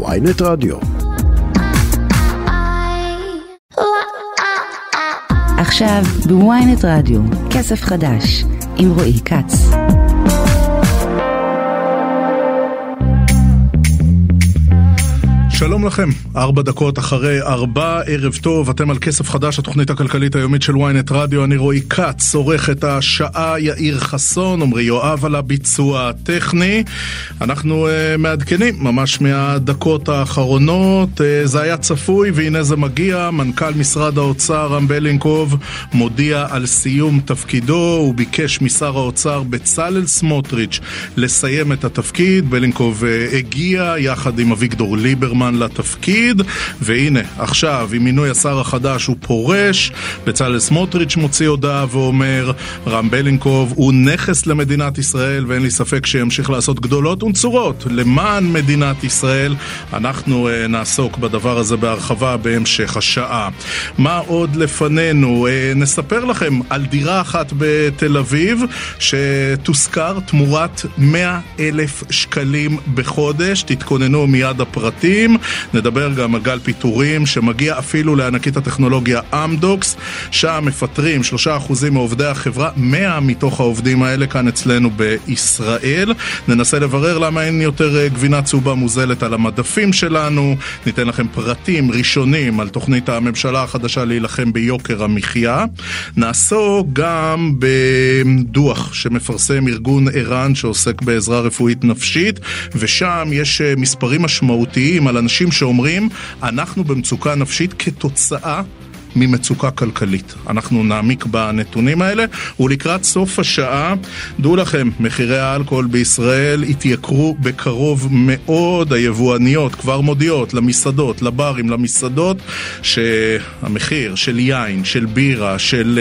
ויינט רדיו. עכשיו בוויינט רדיו, כסף חדש, עם רועי כץ. שלום לכם, ארבע דקות אחרי ארבע, ערב טוב, אתם על כסף חדש, התוכנית הכלכלית היומית של ynet רדיו, אני רועי כץ, עורך את השעה יאיר חסון, עמרי יואב על הביצוע הטכני. אנחנו uh, מעדכנים ממש מהדקות האחרונות, uh, זה היה צפוי והנה זה מגיע, מנכ"ל משרד האוצר רם בלינקוב מודיע על סיום תפקידו, הוא ביקש משר האוצר בצלאל סמוטריץ' לסיים את התפקיד, בלינקוב uh, הגיע יחד עם אביגדור ליברמן לתפקיד, והנה, עכשיו, עם מינוי השר החדש הוא פורש, בצלאל סמוטריץ' מוציא הודעה ואומר, רם בלינקוב הוא נכס למדינת ישראל, ואין לי ספק שימשיך לעשות גדולות ונצורות למען מדינת ישראל. אנחנו uh, נעסוק בדבר הזה בהרחבה בהמשך השעה. מה עוד לפנינו? Uh, נספר לכם על דירה אחת בתל אביב, שתושכר תמורת 100 אלף שקלים בחודש. תתכוננו מיד הפרטים. נדבר גם על גל פיטורים שמגיע אפילו לענקית הטכנולוגיה אמדוקס, שם מפטרים 3% מעובדי החברה, 100 מתוך העובדים האלה כאן אצלנו בישראל. ננסה לברר למה אין יותר אה, גבינה צהובה מוזלת על המדפים שלנו, ניתן לכם פרטים ראשונים על תוכנית הממשלה החדשה להילחם ביוקר המחיה. נעסוק גם בדוח שמפרסם ארגון ער"ן שעוסק בעזרה רפואית נפשית, ושם יש אה, מספרים משמעותיים על אנשים שאומרים, אנחנו במצוקה נפשית כתוצאה ממצוקה כלכלית. אנחנו נעמיק בנתונים האלה, ולקראת סוף השעה, דעו לכם, מחירי האלכוהול בישראל התייקרו בקרוב מאוד. היבואניות כבר מודיעות למסעדות, לברים, למסעדות, שהמחיר של יין, של בירה, של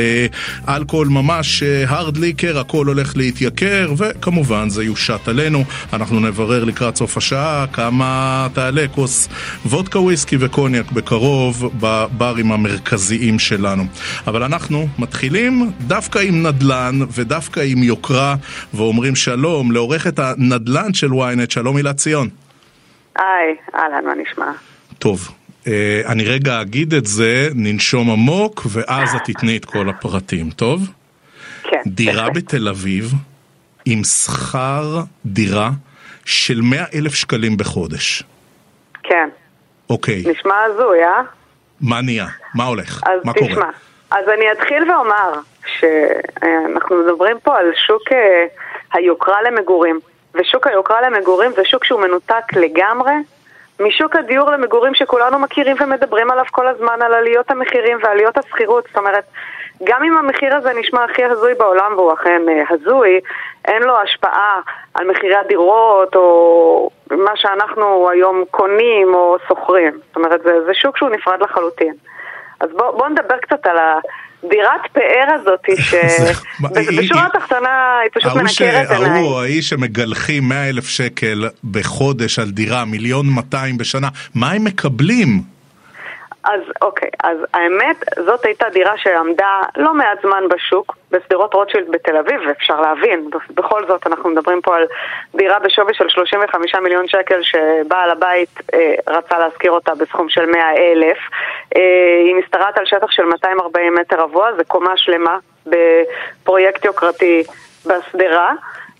uh, אלכוהול ממש הארד uh, ליקר, הכל הולך להתייקר, וכמובן זה יושת עלינו. אנחנו נברר לקראת סוף השעה כמה תעלה כוס וודקה וויסקי וקוניאק בקרוב בברים המרכזיים. המרכזיים שלנו. אבל אנחנו מתחילים דווקא עם נדל"ן ודווקא עם יוקרה, ואומרים שלום לעורכת הנדל"ן של ynet, שלום הילה ציון. היי, אהלן, מה נשמע? טוב, אה, אני רגע אגיד את זה, ננשום עמוק, ואז את תתני את כל הפרטים, טוב? כן. דירה. בתל אביב עם שכר דירה של 100 אלף שקלים בחודש. כן. אוקיי, נשמע הזוי, אה? מה נהיה? מה הולך? אז מה תשמע, קורה? אז אני אתחיל ואומר שאנחנו מדברים פה על שוק אה, היוקרה למגורים, ושוק היוקרה למגורים זה שוק שהוא מנותק לגמרי משוק הדיור למגורים שכולנו מכירים ומדברים עליו כל הזמן, על עליות המחירים ועליות השכירות, זאת אומרת, גם אם המחיר הזה נשמע הכי הזוי בעולם והוא אכן אה, הזוי, אין לו השפעה על מחירי הדירות או מה שאנחנו היום קונים או שוכרים. זאת אומרת, זה, זה שוק שהוא נפרד לחלוטין. אז בואו בוא נדבר קצת על הדירת פאר הזאת, שבשורה התחתונה היא פשוט מנקרת עיניים. ההוא האיש שמגלחים 100 אלף שקל בחודש על דירה, מיליון 200 בשנה, מה הם מקבלים? אז אוקיי, אז האמת, זאת הייתה דירה שעמדה לא מעט זמן בשוק, בשדרות רוטשילד בתל אביב, ואפשר להבין, בכל זאת אנחנו מדברים פה על דירה בשווי של 35 מיליון שקל שבעל הבית אה, רצה להשכיר אותה בסכום של 100 אלף. אה, היא משתרעת על שטח של 240 מטר רבוע, זה קומה שלמה בפרויקט יוקרתי בשדרה.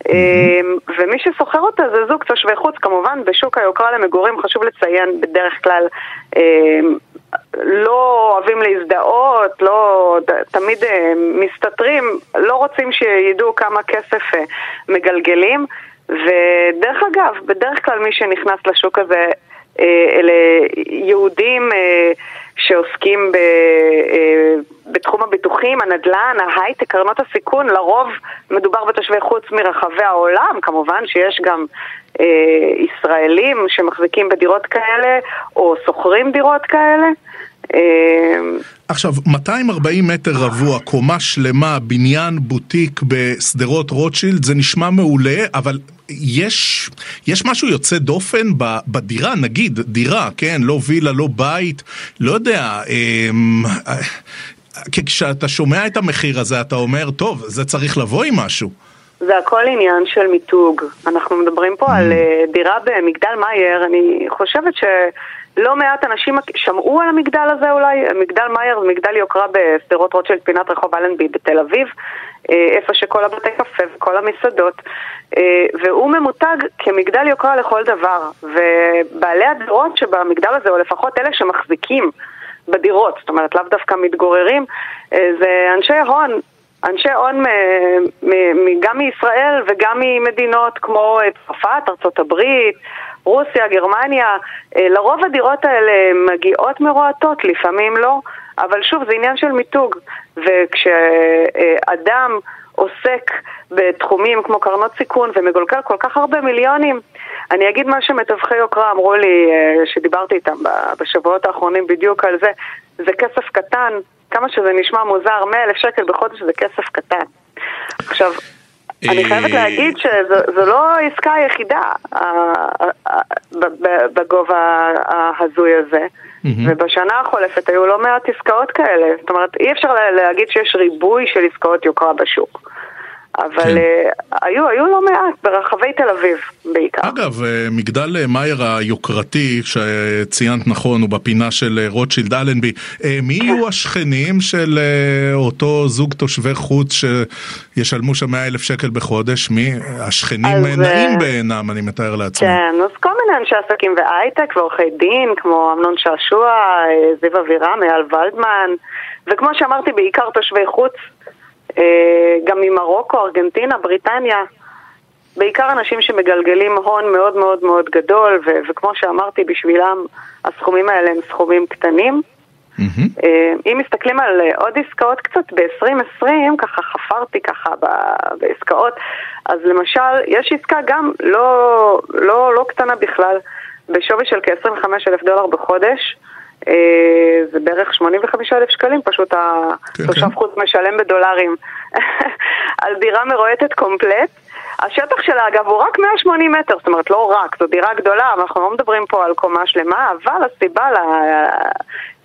אמ, ומי ששוכר אותה זה זוג תושבי חוץ, כמובן בשוק היוקרה למגורים חשוב לציין בדרך כלל אמ, לא אוהבים להזדהות, לא, תמיד אה, מסתתרים, לא רוצים שידעו כמה כסף אה, מגלגלים. ודרך אגב, בדרך כלל מי שנכנס לשוק הזה אה, אלה יהודים שעוסקים ב, בתחום הביטוחים, הנדל"ן, ההייטק, קרנות הסיכון, לרוב מדובר בתושבי חוץ מרחבי העולם, כמובן שיש גם ישראלים שמחזיקים בדירות כאלה או שוכרים דירות כאלה. אה, עכשיו, 240 מטר רבוע, קומה שלמה, בניין בוטיק בשדרות רוטשילד, זה נשמע מעולה, אבל יש, יש משהו יוצא דופן בדירה, נגיד, דירה, כן, לא וילה, לא בית, לא יודע, אמ, אה, כשאתה שומע את המחיר הזה, אתה אומר, טוב, זה צריך לבוא עם משהו. זה הכל עניין של מיתוג. אנחנו מדברים פה על אה, דירה במגדל מאייר, אני חושבת שלא מעט אנשים שמעו על המגדל הזה אולי, מגדל מאייר זה מגדל יוקרה בשדרות רוטשילד פינת רחוב אלנבי בתל אביב, אה, איפה שכל הבתי קפה וכל המסעדות, אה, והוא ממותג כמגדל יוקרה לכל דבר, ובעלי הדירות שבמגדל הזה, או לפחות אלה שמחזיקים בדירות, זאת אומרת לאו דווקא מתגוררים, זה אנשי הון אנשי הון גם מישראל וגם ממדינות כמו צרפת, ארצות הברית, רוסיה, גרמניה. אה, לרוב הדירות האלה מגיעות מרועטות, לפעמים לא, אבל שוב, זה עניין של מיתוג. וכשאדם עוסק בתחומים כמו קרנות סיכון ומגולגל כל כך הרבה מיליונים, אני אגיד מה שמתווכי יוקרה אמרו לי, אה, שדיברתי איתם בשבועות האחרונים בדיוק על זה, זה כסף קטן, כמה שזה נשמע מוזר, 100 אלף שקל בחודש זה כסף קטן. עכשיו, אני חייבת אה, להגיד שזו לא העסקה היחידה בגובה ההזוי הזה. ובשנה החולפת היו לא מעט עסקאות כאלה. זאת אומרת, אי אפשר להגיד שיש ריבוי של עסקאות יוקרה בשוק. אבל כן. uh, היו, היו לא מעט ברחבי תל אביב בעיקר. אגב, אה, מגדל אה, מאייר היוקרתי, שציינת נכון, הוא בפינה של רוטשילד אלנבי, מי כן. יהיו השכנים של אותו זוג תושבי חוץ שישלמו שם 100 אלף שקל בחודש? מי? השכנים אז, נעים בעינם, אני מתאר לעצמי. כן, אז כל מיני אנשי עסקים והייטק ועורכי דין, כמו אמנון שעשוע, זיו אבירם, אייל ולדמן, וכמו שאמרתי, בעיקר תושבי חוץ. אה, גם ממרוקו, ארגנטינה, בריטניה, בעיקר אנשים שמגלגלים הון מאוד מאוד מאוד גדול, ו- וכמו שאמרתי, בשבילם הסכומים האלה הם סכומים קטנים. Mm-hmm. אם מסתכלים על עוד עסקאות קצת ב-2020, ככה חפרתי ככה בעסקאות, אז למשל, יש עסקה גם לא, לא, לא קטנה בכלל, בשווי של כ-25 אלף דולר בחודש, אה, זה בערך 85 אלף שקלים, פשוט התושב כן, חוץ כן. משלם בדולרים על דירה מרועטת קומפלט. השטח שלה אגב הוא רק 180 מטר, זאת אומרת לא רק, זו דירה גדולה, אנחנו לא מדברים פה על קומה שלמה, אבל הסיבה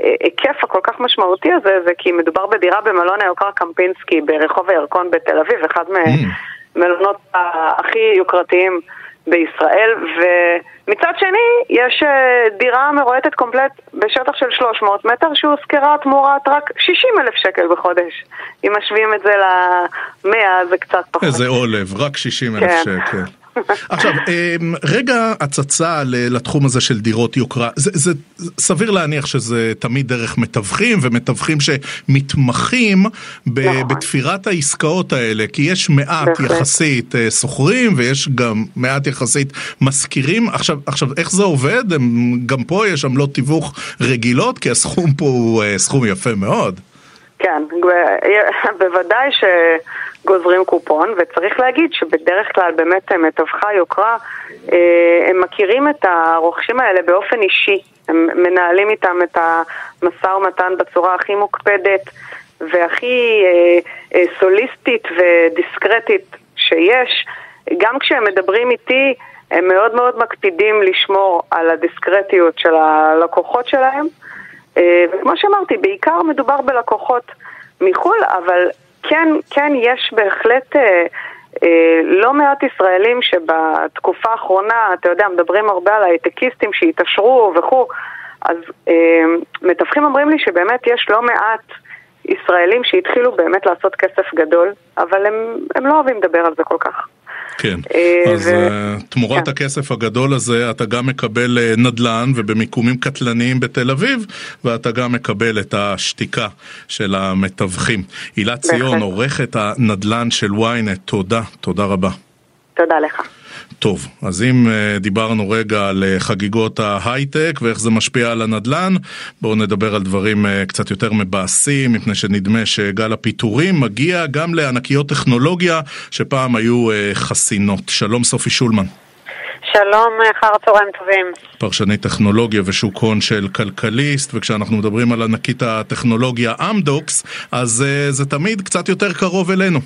להיקף הכל כך משמעותי הזה זה כי מדובר בדירה במלון היוקרה קמפינסקי ברחוב הירקון בתל אביב, אחד מהמלונות mm. הכי יוקרתיים בישראל, ומצד שני יש אה, דירה מרועטת קומפלט בשטח של 300 מטר שהושכרה תמורת רק 60 אלף שקל בחודש. אם משווים את זה ל-100 זה קצת פחות. איזה עולב, רק 60 אלף כן. שקל. עכשיו, אמ, רגע הצצה לתחום הזה של דירות יוקרה, זה, זה סביר להניח שזה תמיד דרך מתווכים ומתווכים שמתמחים ב, נכון. בתפירת העסקאות האלה, כי יש מעט בהחלט. יחסית אה, שוכרים ויש גם מעט יחסית משכירים. עכשיו, עכשיו, איך זה עובד? הם, גם פה יש עמלות תיווך רגילות, כי הסכום פה הוא אה, סכום יפה מאוד. כן, בוודאי ש... גוזרים קופון, וצריך להגיד שבדרך כלל באמת מתווכי יוקרה, אה, הם מכירים את הרוכשים האלה באופן אישי, הם מנהלים איתם את המשא ומתן בצורה הכי מוקפדת והכי אה, אה, סוליסטית ודיסקרטית שיש. גם כשהם מדברים איתי, הם מאוד מאוד מקפידים לשמור על הדיסקרטיות של הלקוחות שלהם. וכמו שאמרתי, בעיקר מדובר בלקוחות מחו"ל, אבל כן, כן יש בהחלט אה, אה, לא מעט ישראלים שבתקופה האחרונה, אתה יודע, מדברים הרבה על הייטקיסטים שהתעשרו וכו', אז אה, מתווכים אומרים לי שבאמת יש לא מעט ישראלים שהתחילו באמת לעשות כסף גדול, אבל הם, הם לא אוהבים לדבר על זה כל כך. כן, אה, אז ו... אה, תמורת כן. הכסף הגדול הזה אתה גם מקבל אה, נדל"ן ובמיקומים קטלניים בתל אביב ואתה גם מקבל את השתיקה של המתווכים. הילה ציון, עורכת הנדל"ן של ynet, תודה, תודה רבה. תודה לך. טוב, אז אם uh, דיברנו רגע על uh, חגיגות ההייטק ואיך זה משפיע על הנדל"ן, בואו נדבר על דברים uh, קצת יותר מבאסים, מפני שנדמה שגל הפיטורים מגיע גם לענקיות טכנולוגיה שפעם היו חסינות. שלום סופי שולמן. שלום, אחר הצהריים טובים. פרשנית טכנולוגיה ושוק הון של כלכליסט, וכשאנחנו מדברים על ענקית הטכנולוגיה אמדוקס, אז זה תמיד קצת יותר קרוב אלינו.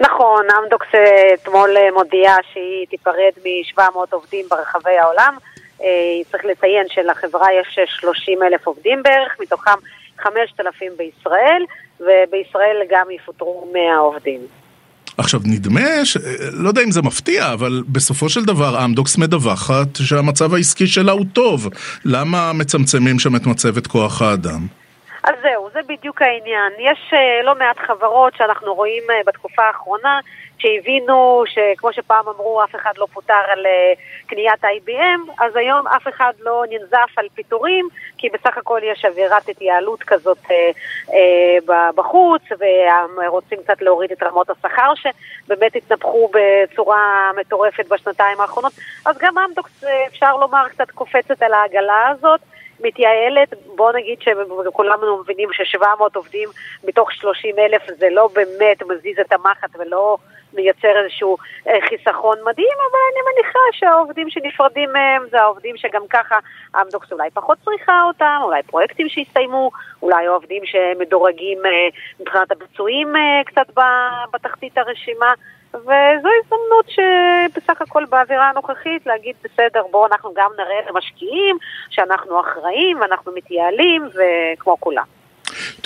נכון, אמדוקס אתמול אה, מודיעה שהיא תיפרד מ-700 עובדים ברחבי העולם. אה, צריך לציין שלחברה יש 30 אלף עובדים בערך, מתוכם 5,000 בישראל, ובישראל גם יפוטרו 100 עובדים. עכשיו נדמה, ש... לא יודע אם זה מפתיע, אבל בסופו של דבר אמדוקס מדווחת שהמצב העסקי שלה הוא טוב. למה מצמצמים שם את מצבת כוח האדם? אז זהו, זה בדיוק העניין. יש uh, לא מעט חברות שאנחנו רואים uh, בתקופה האחרונה שהבינו שכמו שפעם אמרו, אף אחד לא פוטר על uh, קניית IBM, אז היום אף אחד לא ננזף על פיטורים, כי בסך הכל יש אווירת התייעלות כזאת uh, uh, בחוץ, ורוצים קצת להוריד את רמות השכר שבאמת התנפחו בצורה מטורפת בשנתיים האחרונות. אז גם אמדוקס, אפשר לומר, קצת קופצת על העגלה הזאת. מתייעלת, בוא נגיד שכולנו מבינים ש-700 עובדים מתוך 30 אלף זה לא באמת מזיז את המחט ולא מייצר איזשהו אה, חיסכון מדהים, אבל אני מניחה שהעובדים שנפרדים מהם זה העובדים שגם ככה אמדוקס אולי פחות צריכה אותם, אולי פרויקטים שהסתיימו, אולי עובדים שמדורגים אה, מבחינת הביצועים אה, קצת בתחתית הרשימה. וזו הזדמנות שבסך הכל באווירה הנוכחית להגיד בסדר בואו אנחנו גם נראה למשקיעים שאנחנו אחראים, אנחנו מתייעלים וכמו כולם.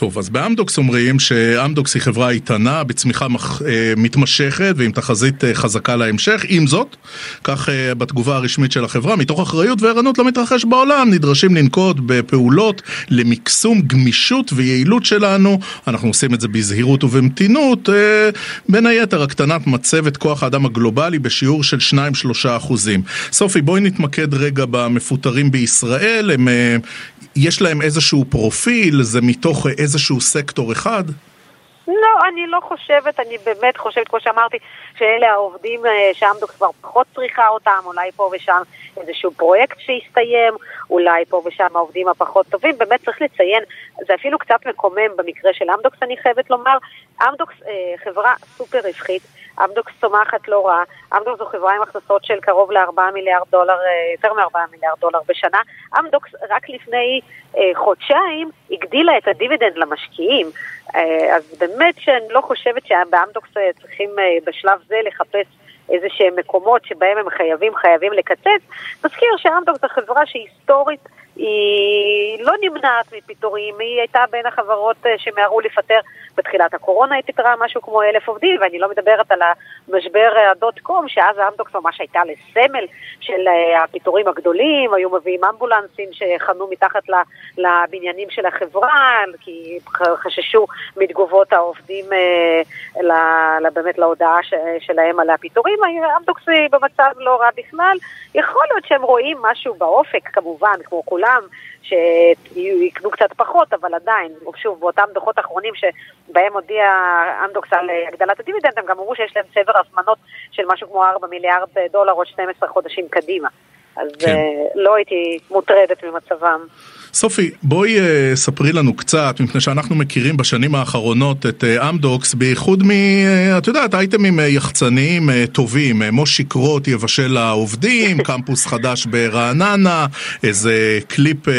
טוב, אז באמדוקס אומרים שאמדוקס היא חברה איתנה, בצמיחה מח, אה, מתמשכת ועם תחזית אה, חזקה להמשך. עם זאת, כך אה, בתגובה הרשמית של החברה, מתוך אחריות וערנות למתרחש בעולם, נדרשים לנקוט בפעולות למקסום גמישות ויעילות שלנו. אנחנו עושים את זה בזהירות ובמתינות. בין היתר, הקטנת מצבת כוח האדם הגלובלי בשיעור של 2-3 אחוזים. סופי, בואי נתמקד רגע במפוטרים בישראל. הם יש להם איזשהו פרופיל? זה מתוך איזשהו סקטור אחד? לא, אני לא חושבת, אני באמת חושבת, כמו שאמרתי, שאלה העובדים אה, שאמדוקס כבר פחות צריכה אותם, אולי פה ושם איזשהו פרויקט שהסתיים, אולי פה ושם העובדים הפחות טובים, באמת צריך לציין, זה אפילו קצת מקומם במקרה של אמדוקס, אני חייבת לומר, אמדוקס אה, חברה סופר רווחית, אמדוקס צומחת לא רע, אמדוקס זו חברה עם הכנסות של קרוב ל-4 מיליארד דולר, אה, יותר מ-4 מיליארד דולר בשנה, אמדוקס רק לפני אה, חודשיים הגדילה את הדיבידנד למשקיעים, אה, אז באמת שאני לא חושבת שבאמדוקס אה, צריכים אה, בשלב זה לחפש איזה שהם מקומות שבהם הם חייבים, חייבים לקצץ. נזכיר שאמדוקס זו חברה שהיסטורית היא לא נמנעת מפיטורים, היא הייתה בין החברות שמיהרו לפטר בתחילת הקורונה, היא פיטרה משהו כמו אלף עובדים, ואני לא מדברת על המשבר הדוט קום, שאז אמדוקס ממש הייתה לסמל של הפיטורים הגדולים, היו מביאים אמבולנסים שחנו מתחת לבניינים של החברה, כי חששו מתגובות העובדים באמת להודעה שלהם על הפיטורים. אמדוקס במצב לא רע בכלל. יכול להיות שהם רואים משהו באופק, כמובן, כמו כולם, שיקנו קצת פחות, אבל עדיין, שוב, באותם דוחות אחרונים שבהם הודיע אמדוקס על הגדלת הדיבידנד, הם גם אמרו שיש להם צבר הזמנות של משהו כמו 4 מיליארד דולר ל-12 חודשים קדימה. אז כן. לא הייתי מוטרדת ממצבם. סופי, בואי אה, ספרי לנו קצת, מפני שאנחנו מכירים בשנים האחרונות את אה, אמדוקס, בייחוד מ... אה, את יודעת, אייטמים אה, יחצניים אה, טובים, אה, מושיק רוט יבשל לעובדים, קמפוס חדש ברעננה, איזה קליפ אה,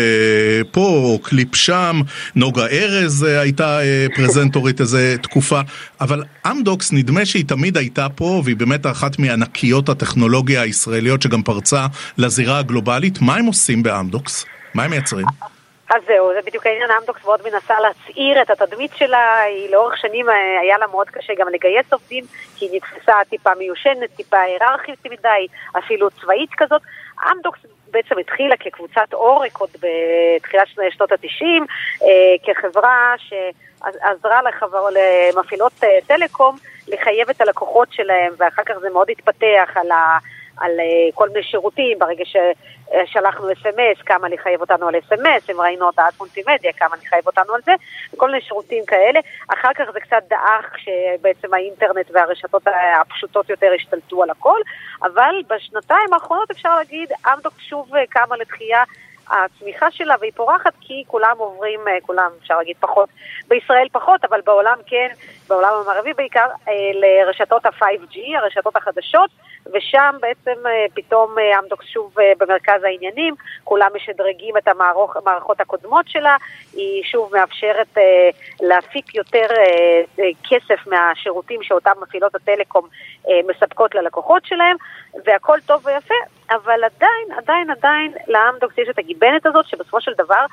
פה או קליפ שם, נוגה ארז אה, הייתה אה, פרזנטורית איזה תקופה, אבל אמדוקס נדמה שהיא תמיד הייתה פה, והיא באמת אחת מענקיות הטכנולוגיה הישראליות שגם פרצה לזירה הגלובלית. מה הם עושים באמדוקס? מה הם מייצרים? אז זהו, זה בדיוק העניין, אמדוקס מאוד מנסה להצעיר את התדמית שלה, היא לאורך שנים אה, היה לה מאוד קשה גם לגייס עובדים, כי היא נתפסה טיפה מיושנת, טיפה היררכית מדי, אפילו צבאית כזאת. אמדוקס בעצם התחילה כקבוצת עורק עוד בתחילת שנות ה-90, אה, כחברה שעזרה לחבר, למפעילות אה, טלקום לחייב את הלקוחות שלהם, ואחר כך זה מאוד התפתח על ה... על uh, כל מיני שירותים, ברגע ששלחנו אס.אם.אס, כמה לחייב אותנו על אס.אם.אס, אם ראינו הודעת מולטימדיה, כמה לחייב אותנו על זה, כל מיני שירותים כאלה. אחר כך זה קצת דעך שבעצם האינטרנט והרשתות הפשוטות יותר השתלטו על הכל, אבל בשנתיים האחרונות אפשר להגיד, אמדוק שוב אה, קמה לתחייה. הצמיחה שלה והיא פורחת כי כולם עוברים, אה, כולם אפשר להגיד פחות, בישראל פחות, אבל בעולם כן, בעולם המערבי בעיקר, לרשתות ה-5G, הרשתות החדשות, ושם בעצם אה, פתאום אה, אמדוקס שוב אה, במרכז העניינים, כולם משדרגים את המערכות הקודמות שלה, היא שוב מאפשרת להפיק יותר כסף מהשירותים שאותם מפעילות הטלקום מספקות ללקוחות שלהם, והכל טוב ויפה, אבל עדיין, עדיין, עדיין לאמדוקס יש את הגיבנת הזאת שבסופו של דבר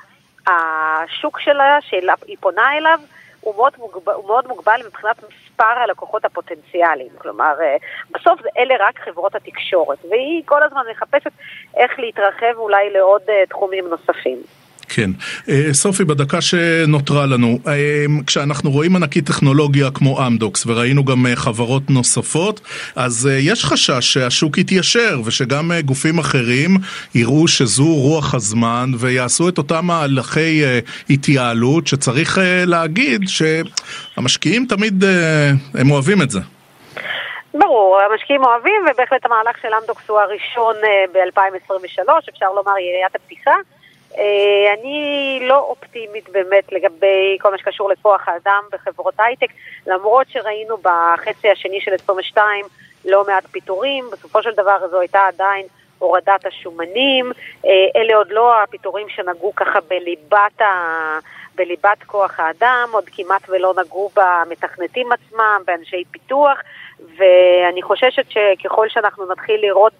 השוק שלה, שהיא פונה אליו, הוא מאוד, מוגבל, הוא מאוד מוגבל מבחינת מספר הלקוחות הפוטנציאליים. כלומר, אה, בסוף אלה רק חברות התקשורת, והיא כל הזמן מחפשת איך להתרחב אולי לעוד אה, תחומים נוספים. כן. אה, סופי, בדקה שנותרה לנו, אה, כשאנחנו רואים ענקית טכנולוגיה כמו אמדוקס, וראינו גם אה, חברות נוספות, אז יש חשש שהשוק יתיישר, ושגם גופים אחרים יראו שזו רוח הזמן, ויעשו את אותם מהלכי התייעלות, שצריך להגיד שהמשקיעים תמיד, הם אוהבים את זה. ברור, המשקיעים אוהבים, ובהחלט המהלך של אמדוקס הוא הראשון ב-2023, אפשר לומר יריית הפתיחה. אה, אני לא אופטימית באמת לגבי כל מה שקשור לכוח האדם בחברות הייטק, למרות שראינו בחצי השני של 22 לא מעט פיטורים, בסופו של דבר זו הייתה עדיין הורדת השומנים, אה, אלה עוד לא הפיטורים שנגעו ככה בליבת, ה... בליבת כוח האדם, עוד כמעט ולא נגעו במתכנתים עצמם, באנשי פיתוח, ואני חוששת שככל שאנחנו נתחיל לראות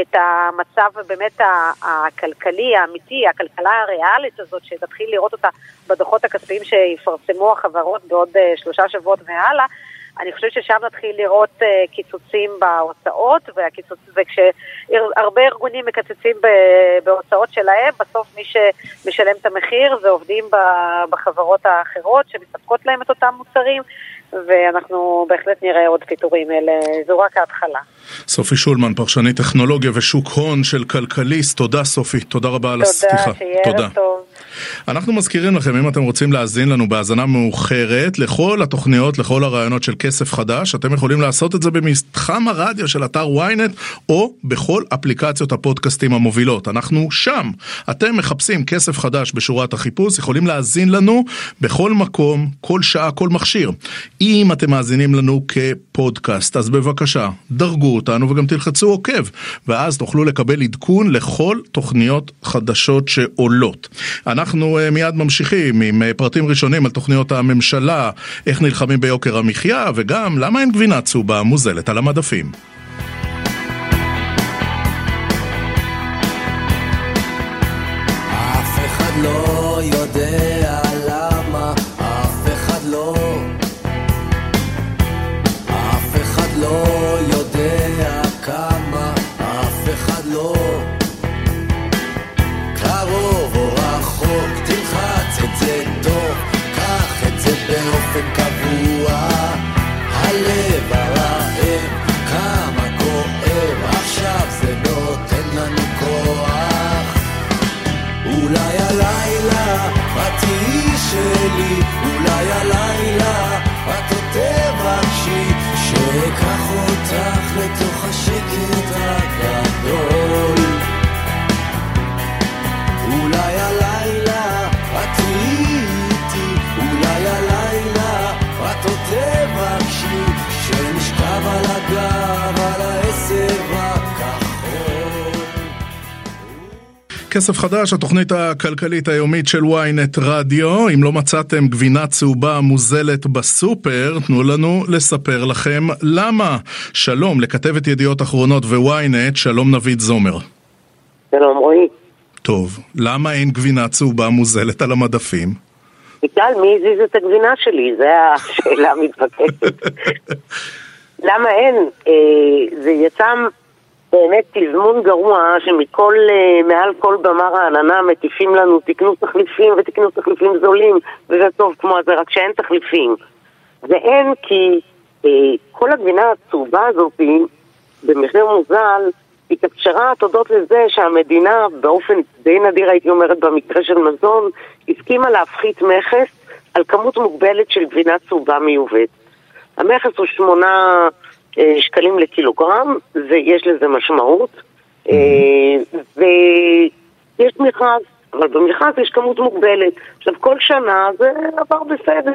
את המצב באמת הכלכלי האמיתי, הכלכלה הריאלית הזאת, שתתחיל לראות אותה בדוחות הכספיים שיפרסמו החברות בעוד אה, שלושה שבועות והלאה, אני חושבת ששם נתחיל לראות uh, קיצוצים בהוצאות, והקיצוצ... וכשהרבה ארגונים מקצצים בהוצאות שלהם, בסוף מי שמשלם את המחיר זה עובדים בחברות האחרות שמספקות להם את אותם מוצרים, ואנחנו בהחלט נראה עוד פיטורים אלה, זו רק ההתחלה. סופי שולמן, פרשנית טכנולוגיה ושוק הון של כלכליסט, תודה סופי, תודה רבה על הסליחה. תודה, שיהיה ערב טוב. אנחנו מזכירים לכם, אם אתם רוצים להאזין לנו בהאזנה מאוחרת, לכל התוכניות, לכל הרעיונות של כסף חדש, אתם יכולים לעשות את זה במתחם הרדיו של אתר ynet, או בכל אפליקציות הפודקאסטים המובילות. אנחנו שם. אתם מחפשים כסף חדש בשורת החיפוש, יכולים להאזין לנו בכל מקום, כל שעה, כל מכשיר. אם אתם מאזינים לנו כפודקאסט, אז בבקשה, דרגו אותנו וגם תלחצו עוקב, ואז תוכלו לקבל עדכון לכל תוכניות חדשות שעולות. אנחנו uh, מיד ממשיכים עם uh, פרטים ראשונים על תוכניות הממשלה, איך נלחמים ביוקר המחיה, וגם למה אין גבינה צהובה מוזלת על המדפים. כסף חדש, התוכנית הכלכלית היומית של ynet רדיו. אם לא מצאתם גבינה צהובה מוזלת בסופר, תנו לנו לספר לכם למה. שלום לכתבת ידיעות אחרונות ו-ynet, שלום נביד זומר. שלום רועי. טוב, למה אין גבינה צהובה מוזלת על המדפים? בגלל מי הזיז את הגבינה שלי? זו השאלה המתבקשת. למה אין? אה, זה יצא באמת תזמון גרוע שמכל, אה, מעל כל במה רעננה מטיפים לנו תקנו תחליפים ותקנו תחליפים זולים וזה טוב כמו זה, רק שאין תחליפים. ואין כי אה, כל הגבינה הצהובה הזאת במחיר מוזל התאפשרה תודות לזה שהמדינה באופן די נדיר הייתי אומרת במקרה של מזון הסכימה להפחית מכס על כמות מוגבלת של גבינה צהובה מיובאת. המכס הוא שמונה אה, שקלים לקילוגרם, ויש לזה משמעות. אה, ויש מכרז, אבל במכרז יש כמות מוגבלת. עכשיו, כל שנה זה עבר בסדר.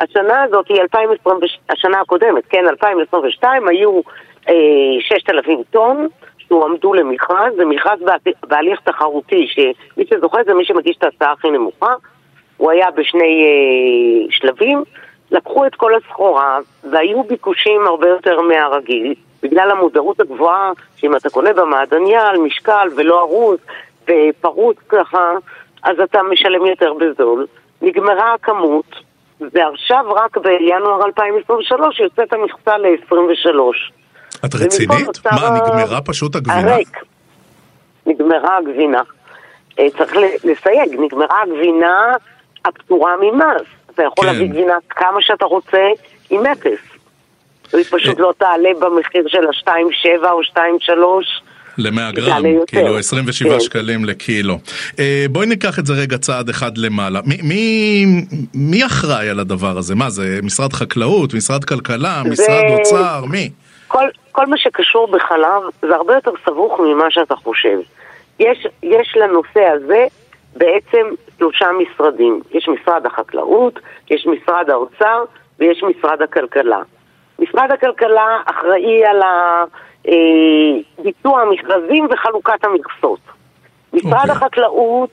השנה הזאת היא 2020, השנה הקודמת, כן, 2022, היו אה, 6,000 טון שהועמדו למכרז, זה מכרז בהליך תחרותי, שמי שזוכה זה מי שמגיש את ההצעה הכי נמוכה. הוא היה בשני אה, שלבים. לקחו את כל הסחורה והיו ביקושים הרבה יותר מהרגיל, בגלל המודעות הגבוהה שאם אתה קונה במעדניה על משקל ולא ארוז ופרוץ ככה, אז אתה משלם יותר בזול. נגמרה הכמות, ועכשיו רק בינואר 2023 יוצאת המכסה ל-23. את רצינית? מה, נגמרה פשוט הגבינה? הריק. נגמרה הגבינה. אה, צריך לסייג, נגמרה הגבינה הפטורה ממס. אתה יכול כן. להביא גבינה כמה שאתה רוצה עם אפס. היא פשוט לא תעלה במחיר של ה-2.7 או 2.3. ל-100 גרם. כאילו 27 כן. שקלים לקילו. אה, בואי ניקח את זה רגע צעד אחד למעלה. מי, מי, מי אחראי על הדבר הזה? מה זה, משרד חקלאות, משרד כלכלה, משרד אוצר, מי? כל, כל מה שקשור בחלב זה הרבה יותר סבוך ממה שאתה חושב. יש, יש לנושא הזה בעצם שלושה משרדים. יש משרד החקלאות, יש משרד האוצר ויש משרד הכלכלה. משרד הכלכלה אחראי על אה, ביצוע המכרזים וחלוקת המכסות. משרד אוקיי. החקלאות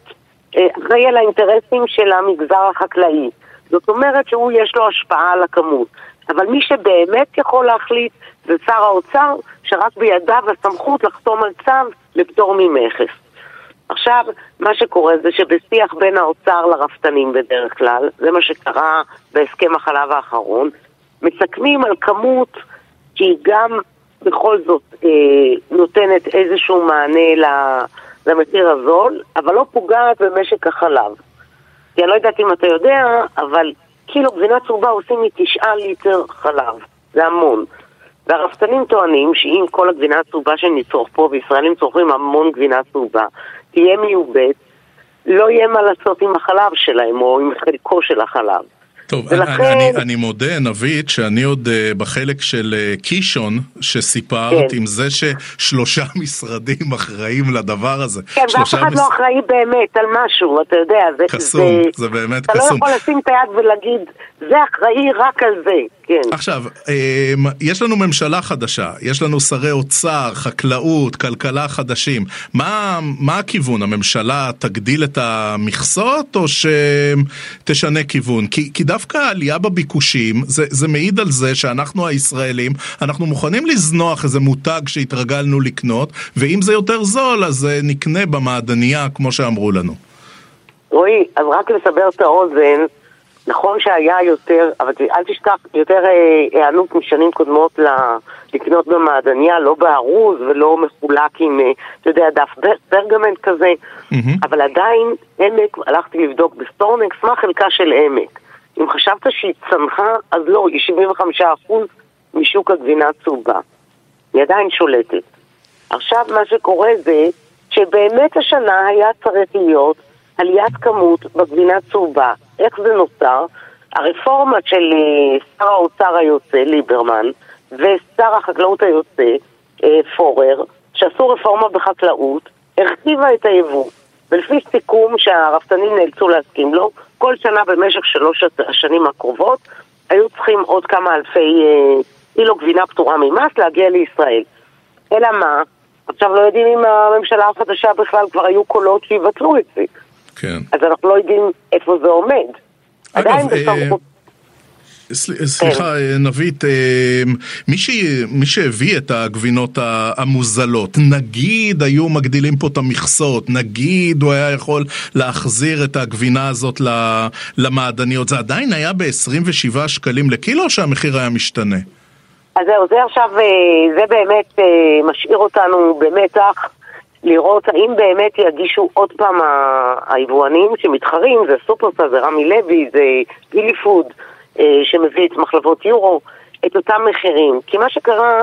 אה, אחראי על האינטרסים של המגזר החקלאי. זאת אומרת שהוא יש לו השפעה על הכמות. אבל מי שבאמת יכול להחליט זה שר האוצר, שרק בידיו הסמכות לחתום על צו לפטור ממכס. עכשיו, מה שקורה זה שבשיח בין האוצר לרפתנים בדרך כלל, זה מה שקרה בהסכם החלב האחרון, מסכמים על כמות שהיא גם בכל זאת אה, נותנת איזשהו מענה למחיר הזול, אבל לא פוגעת במשק החלב. כי אני לא יודעת אם אתה יודע, אבל קילו גבינה צהובה עושים מתשעה ליטר חלב. זה המון. והרפתנים טוענים שאם כל הגבינה הצהובה שנצרוך פה, וישראלים צורכים המון גבינה צהובה, תהיה מיובאת, לא יהיה מה לעשות עם החלב שלהם, או עם חלקו של החלב. טוב, ולכן- אני, אני, אני מודה, נבית, שאני עוד uh, בחלק של uh, קישון שסיפרת, כן. עם זה ששלושה משרדים אחראים לדבר הזה. כן, ואף שלושה אחד מש- לא אחראי באמת על משהו, אתה יודע. זה, קסום, זה באמת אתה קסום. אתה לא יכול לשים את היד ולהגיד, זה אחראי רק על זה, כן. עכשיו, אמ, יש לנו ממשלה חדשה, יש לנו שרי אוצר, חקלאות, כלכלה חדשים. מה, מה הכיוון? הממשלה תגדיל את המכסות או שתשנה כיוון? כי, כי דווקא העלייה בביקושים, זה, זה מעיד על זה שאנחנו הישראלים, אנחנו מוכנים לזנוח איזה מותג שהתרגלנו לקנות, ואם זה יותר זול, אז אה, נקנה במעדניה, כמו שאמרו לנו. רועי, אז רק לסבר את האוזן, נכון שהיה יותר, אבל אל תשכח, יותר אה, היענות משנים קודמות לקנות במעדניה, לא בארוז ולא מחולק עם, אה, אתה יודע, דף פר- פרגמנט כזה, מהמם. אבל עדיין עמק, הלכתי לבדוק בסטורנקסט, מה חלקה של עמק. אם חשבת שהיא צנחה, אז לא, היא 75% משוק הגבינה הצהובה. היא עדיין שולטת. עכשיו מה שקורה זה שבאמת השנה היה צריך להיות עליית כמות בגבינה צהובה. איך זה נוצר? הרפורמה של אה, שר האוצר היוצא, ליברמן, ושר החקלאות היוצא, אה, פורר, שעשו רפורמה בחקלאות, הרחיבה את היבוא. ולפי סיכום שהרפתנים נאלצו להסכים לו, כל שנה במשך שלוש השנים הקרובות היו צריכים עוד כמה אלפי אה, קילו גבינה פטורה ממס להגיע לישראל. אלא מה? עכשיו לא יודעים אם הממשלה החדשה בכלל כבר היו קולות שיבטלו את זה. כן. אז אנחנו לא יודעים איפה זה עומד. אגב, עדיין אה, בסמכות... סל- סליחה, אה, נבית, אה, מי, ש... מי שהביא את הגבינות המוזלות, נגיד היו מגדילים פה את המכסות, נגיד הוא היה יכול להחזיר את הגבינה הזאת למעדניות, זה עדיין היה ב-27 שקלים לקילו או שהמחיר היה משתנה? אז זהו, זה עכשיו, זה באמת משאיר אותנו במתח לראות האם באמת יגישו עוד פעם היבואנים שמתחרים, זה סופרסל, זה רמי לוי, זה גילי פוד, אה, שמביא את מחלבות יורו, את אותם מחירים. כי מה שקרה,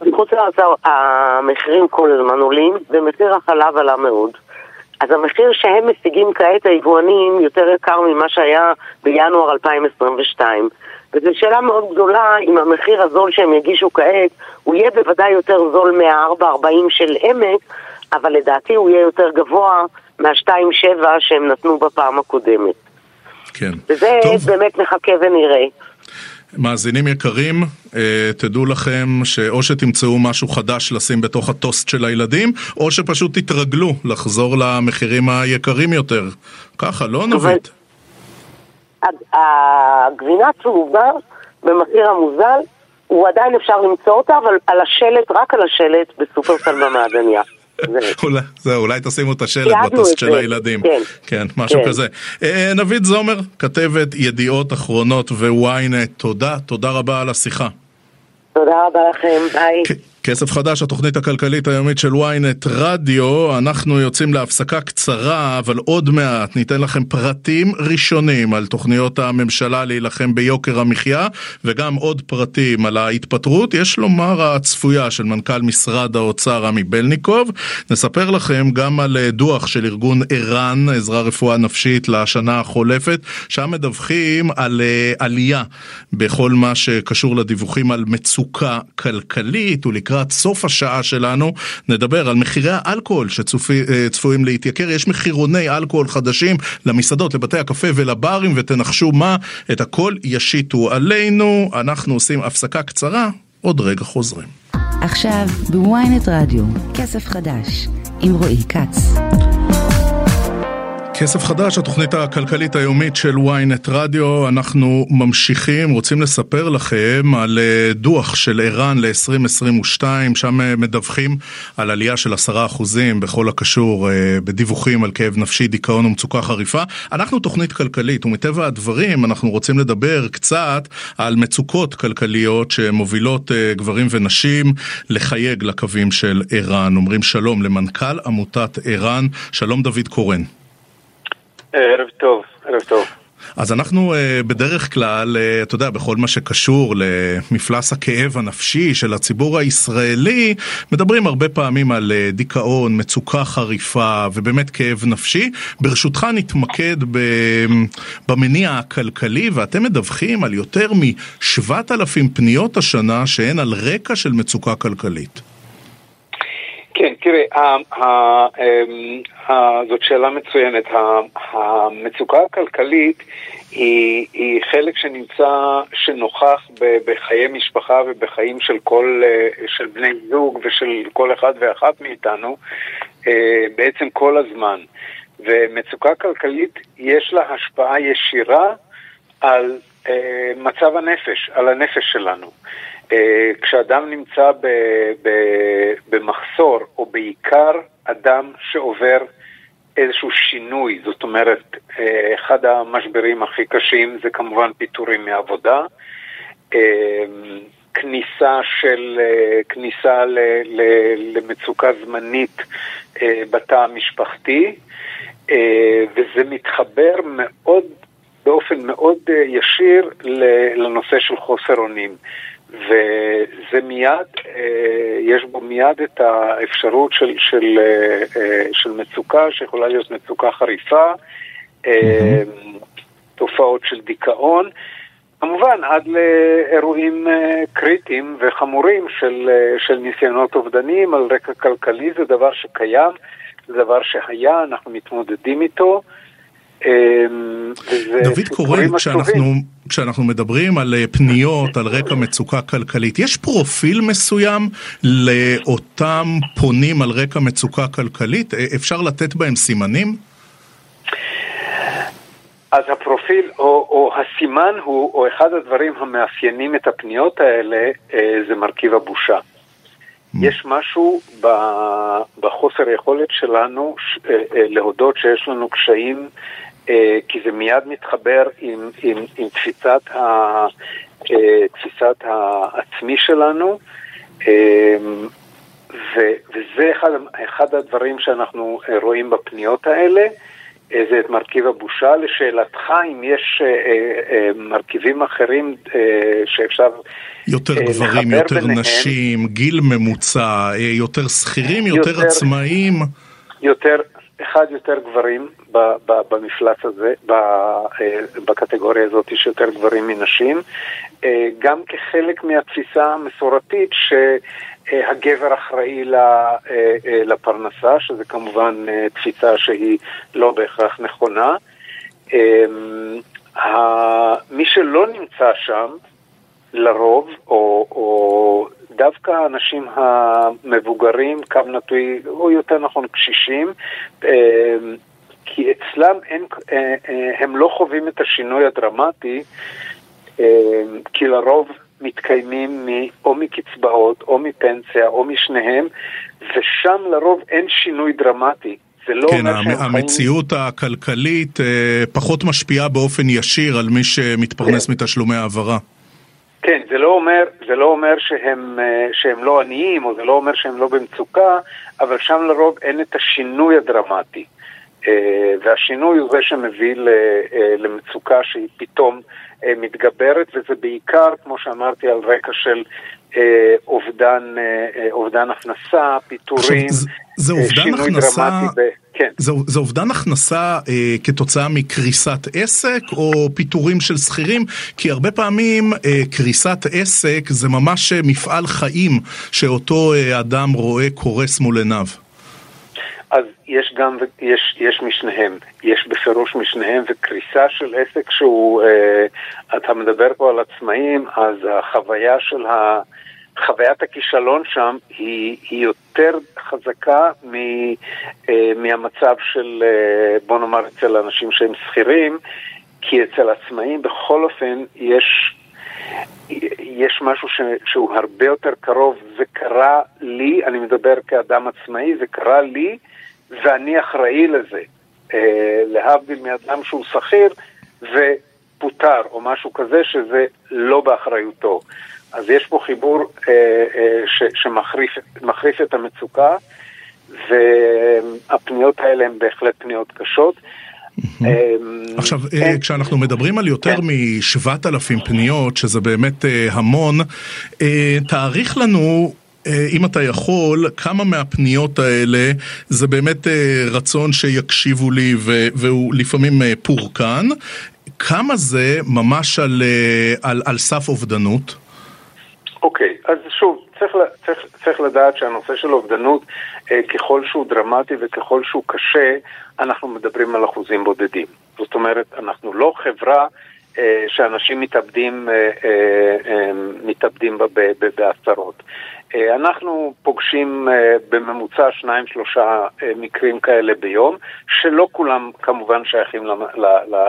מחוץ לארץ המחירים כל הזמן עולים, ומחיר החלב עלה מאוד. אז המחיר שהם משיגים כעת היבואנים יותר יקר ממה שהיה בינואר 2022. וזו שאלה מאוד גדולה אם המחיר הזול שהם יגישו כעת, הוא יהיה בוודאי יותר זול מה-4.40 של עמק, אבל לדעתי הוא יהיה יותר גבוה מה-2.7 שהם נתנו בפעם הקודמת. כן. וזה טוב, באמת נחכה ונראה. מאזינים יקרים, אה, תדעו לכם שאו שתמצאו משהו חדש לשים בתוך הטוסט של הילדים, או שפשוט תתרגלו לחזור למחירים היקרים יותר. ככה, לא אבל- נבית? הג- הגבינה הצהובה במחיר המוזל, הוא עדיין אפשר למצוא אותה, אבל על השלט, רק על השלט בסופרסל במעדניה. זהו, אולי תשימו את השלט בטסט של הילדים. כן. כן, משהו כן. כזה. אה, נבית זומר, כתבת ידיעות אחרונות וויינט, תודה, תודה רבה על השיחה. תודה רבה לכם, ביי. כסף חדש, התוכנית הכלכלית היומית של ynet רדיו, אנחנו יוצאים להפסקה קצרה, אבל עוד מעט ניתן לכם פרטים ראשונים על תוכניות הממשלה להילחם ביוקר המחיה, וגם עוד פרטים על ההתפטרות, יש לומר הצפויה של מנכ"ל משרד האוצר עמי בלניקוב. נספר לכם גם על אה, דוח של ארגון ער"ן, עזרה רפואה נפשית לשנה החולפת, שם מדווחים על אה, עלייה בכל מה שקשור לדיווחים על מצוקה כלכלית, ולקראת סוף השעה שלנו נדבר על מחירי האלכוהול שצפויים להתייקר. יש מחירוני אלכוהול חדשים למסעדות, לבתי הקפה ולברים, ותנחשו מה, את הכל ישיתו עלינו. אנחנו עושים הפסקה קצרה, עוד רגע חוזרים. עכשיו בוויינט רדיו, כסף חדש, עם רועי כץ. כסף חדש, התוכנית הכלכלית היומית של ynet רדיו, אנחנו ממשיכים, רוצים לספר לכם על אה, דוח של ער"ן ל-2022, שם אה, מדווחים על עלייה של עשרה אחוזים בכל הקשור אה, בדיווחים על כאב נפשי, דיכאון ומצוקה חריפה. אנחנו תוכנית כלכלית, ומטבע הדברים אנחנו רוצים לדבר קצת על מצוקות כלכליות שמובילות גברים ונשים לחייג לקווים של ער"ן. אומרים שלום למנכ"ל עמותת ער"ן, שלום דוד קורן. ערב טוב, ערב טוב. אז אנחנו uh, בדרך כלל, uh, אתה יודע, בכל מה שקשור למפלס הכאב הנפשי של הציבור הישראלי, מדברים הרבה פעמים על uh, דיכאון, מצוקה חריפה ובאמת כאב נפשי. ברשותך נתמקד במניע הכלכלי, ואתם מדווחים על יותר מ-7,000 פניות השנה שהן על רקע של מצוקה כלכלית. כן, תראה, זאת שאלה מצוינת. המצוקה הכלכלית היא, היא חלק שנמצא, שנוכח בחיי משפחה ובחיים של כל, של בני זוג ושל כל אחד ואחת מאיתנו בעצם כל הזמן. ומצוקה כלכלית יש לה השפעה ישירה על מצב הנפש, על הנפש שלנו. כשאדם נמצא ב, ב, במחסור, או בעיקר אדם שעובר איזשהו שינוי, זאת אומרת, אחד המשברים הכי קשים זה כמובן פיטורים מעבודה, כניסה של, כניסה ל, ל, למצוקה זמנית בתא המשפחתי, וזה מתחבר מאוד, באופן מאוד ישיר לנושא של חוסר אונים. וזה מיד, יש בו מיד את האפשרות של, של, של מצוקה, שיכולה להיות מצוקה חריפה, mm-hmm. תופעות של דיכאון, כמובן עד לאירועים קריטיים וחמורים של, של ניסיונות אובדניים על רקע כלכלי, זה דבר שקיים, זה דבר שהיה, אנחנו מתמודדים איתו. דוד קורן, כשאנחנו, כשאנחנו מדברים על פניות, על רקע מצוקה כלכלית, יש פרופיל מסוים לאותם פונים על רקע מצוקה כלכלית? אפשר לתת בהם סימנים? אז הפרופיל, או, או הסימן הוא, או אחד הדברים המאפיינים את הפניות האלה, זה מרכיב הבושה. יש משהו בחוסר יכולת שלנו להודות שיש לנו קשיים, כי זה מיד מתחבר עם, עם, עם תפיסת, ה, תפיסת העצמי שלנו, וזה אחד, אחד הדברים שאנחנו רואים בפניות האלה. זה את מרכיב הבושה. לשאלתך, אם יש מרכיבים אחרים שאפשר יותר גברים, יותר ביניהם, נשים, גיל ממוצע, יותר שכירים, יותר, יותר עצמאיים? יותר, אחד יותר גברים במפלס הזה, בקטגוריה הזאת יש יותר גברים מנשים, גם כחלק מהתפיסה המסורתית ש... הגבר אחראי לפרנסה, שזה כמובן תפיסה שהיא לא בהכרח נכונה. מי שלא נמצא שם, לרוב, או, או דווקא האנשים המבוגרים, קו נטוי, או יותר נכון קשישים, כי אצלם אין, הם לא חווים את השינוי הדרמטי, כי לרוב מתקיימים או מקצבאות, או מפנסיה, או משניהם, ושם לרוב אין שינוי דרמטי. זה לא כן, שהם המציאות חיים... הכלכלית אה, פחות משפיעה באופן ישיר על מי שמתפרנס כן. מתשלומי העברה. כן, זה לא אומר, זה לא אומר שהם, אה, שהם לא עניים, או זה לא אומר שהם לא במצוקה, אבל שם לרוב אין את השינוי הדרמטי. אה, והשינוי הוא זה שמביא למצוקה שהיא פתאום מתגברת, וזה בעיקר, כמו שאמרתי, על רקע של אובדן, אובדן הכנסה, פיטורים. עכשיו, זה אובדן הכנסה, ב... כן. זה, זה אובדן הכנסה אה, כתוצאה מקריסת עסק או פיטורים של שכירים? כי הרבה פעמים אה, קריסת עסק זה ממש אה, מפעל חיים שאותו אה, אדם רואה קורס מול עיניו. אז יש גם, יש, יש משניהם, יש בפירוש משניהם, וקריסה של עסק שהוא, אה, אתה מדבר פה על עצמאים, אז החוויה של ה... חוויית הכישלון שם היא, היא יותר חזקה מ, אה, מהמצב של, אה, בוא נאמר, אצל אנשים שהם שכירים, כי אצל עצמאים בכל אופן יש, יש משהו ש, שהוא הרבה יותר קרוב, זה קרה לי, אני מדבר כאדם עצמאי, זה קרה לי ואני אחראי לזה. אה, להבדיל מאדם שהוא שכיר ופוטר או משהו כזה שזה לא באחריותו. אז יש פה חיבור אה, אה, שמחריף את המצוקה, והפניות האלה הן בהחלט פניות קשות. עכשיו, כשאנחנו מדברים על יותר כן. מ-7,000 פניות, שזה באמת המון, תאריך לנו אם אתה יכול, כמה מהפניות האלה זה באמת רצון שיקשיבו לי והוא לפעמים פורקן, כמה זה ממש על, על, על סף אובדנות? אוקיי, אז שוב, צריך, צריך, צריך לדעת שהנושא של אובדנות, אה, ככל שהוא דרמטי וככל שהוא קשה, אנחנו מדברים על אחוזים בודדים. זאת אומרת, אנחנו לא חברה אה, שאנשים מתאבדים, אה, אה, אה, מתאבדים בה בעשרות. אה, אנחנו פוגשים אה, בממוצע שניים שלושה אה, מקרים כאלה ביום, שלא כולם כמובן שייכים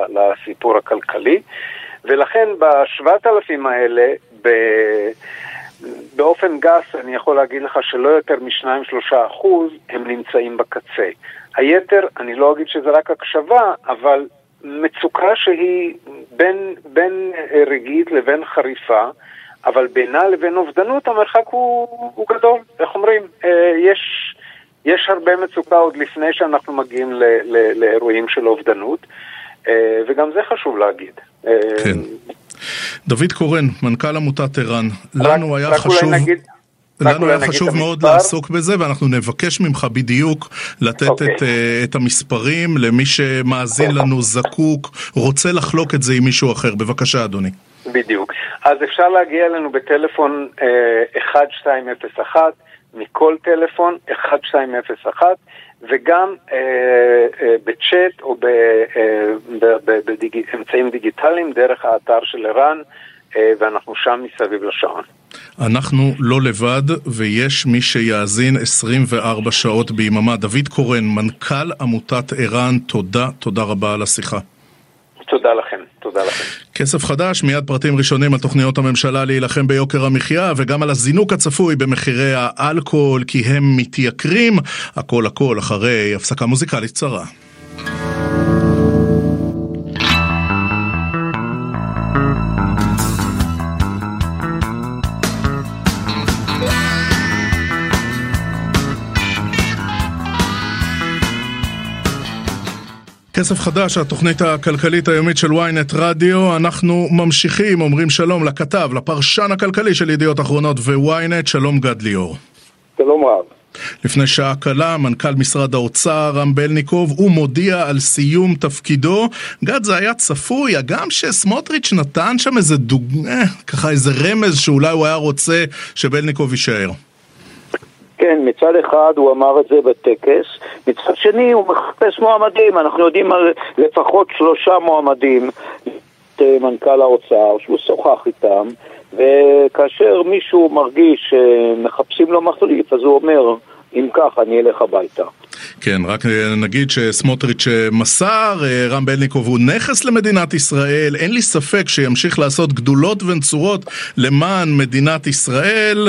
לסיפור הכלכלי, ולכן בשבעת אלפים האלה. באופן גס אני יכול להגיד לך שלא יותר מ-2-3 אחוז הם נמצאים בקצה. היתר, אני לא אגיד שזה רק הקשבה, אבל מצוקה שהיא בין, בין רגעית לבין חריפה, אבל בינה לבין אובדנות המרחק הוא, הוא גדול. איך אומרים? אה, יש, יש הרבה מצוקה עוד לפני שאנחנו מגיעים ל, ל, לאירועים של אובדנות, אה, וגם זה חשוב להגיד. אה, כן. דוד קורן, מנכ"ל עמותת ער"ן, לנו היה חשוב... נגיד... לנו היה חשוב מאוד המספר. לעסוק בזה ואנחנו נבקש ממך בדיוק לתת okay. אוקיי. את, uh, את המספרים למי שמאזין. לנו, זקוק, רוצה לחלוק את זה עם מישהו אחר. בבקשה אדוני. בדיוק. אז אפשר להגיע אלינו בטלפון אה, 1201, מכל טלפון 1201, וגם uh, uh, בצ'אט או באמצעים דיגיטליים דרך האתר של ער"ן, uh, ואנחנו שם מסביב לשעון. אנחנו לא לבד, ויש מי שיאזין 24 שעות ביממה. דוד קורן, מנכ"ל עמותת ער"ן, תודה, תודה רבה על השיחה. תודה לכם, תודה לכם. כסף חדש, מיד פרטים ראשונים על תוכניות הממשלה להילחם ביוקר המחיה וגם על הזינוק הצפוי במחירי האלכוהול כי הם מתייקרים. הכל הכל אחרי הפסקה מוזיקלית קצרה. כסף חדש, התוכנית הכלכלית היומית של ynet רדיו. אנחנו ממשיכים, אומרים שלום לכתב, לפרשן הכלכלי של ידיעות אחרונות ו-ynet, שלום גד ליאור. שלום רב. לפני שעה קלה, מנכ"ל משרד האוצר רם בלניקוב, הוא מודיע על סיום תפקידו. גד, זה היה צפוי, הגם שסמוטריץ' נתן שם איזה דוג... אה, ככה איזה רמז שאולי הוא היה רוצה שבלניקוב יישאר. כן, מצד אחד הוא אמר את זה בטקס, מצד שני הוא מחפש מועמדים, אנחנו יודעים על לפחות שלושה מועמדים, את אה, מנכ"ל האוצר, שהוא שוחח איתם, וכאשר מישהו מרגיש שמחפשים לו מחליף, אז הוא אומר, אם כך, אני אלך הביתה. כן, רק אה, נגיד שסמוטריץ' אה, מסר, אה, רם בלניקוב הוא נכס למדינת ישראל, אין לי ספק שימשיך לעשות גדולות ונצורות למען מדינת ישראל,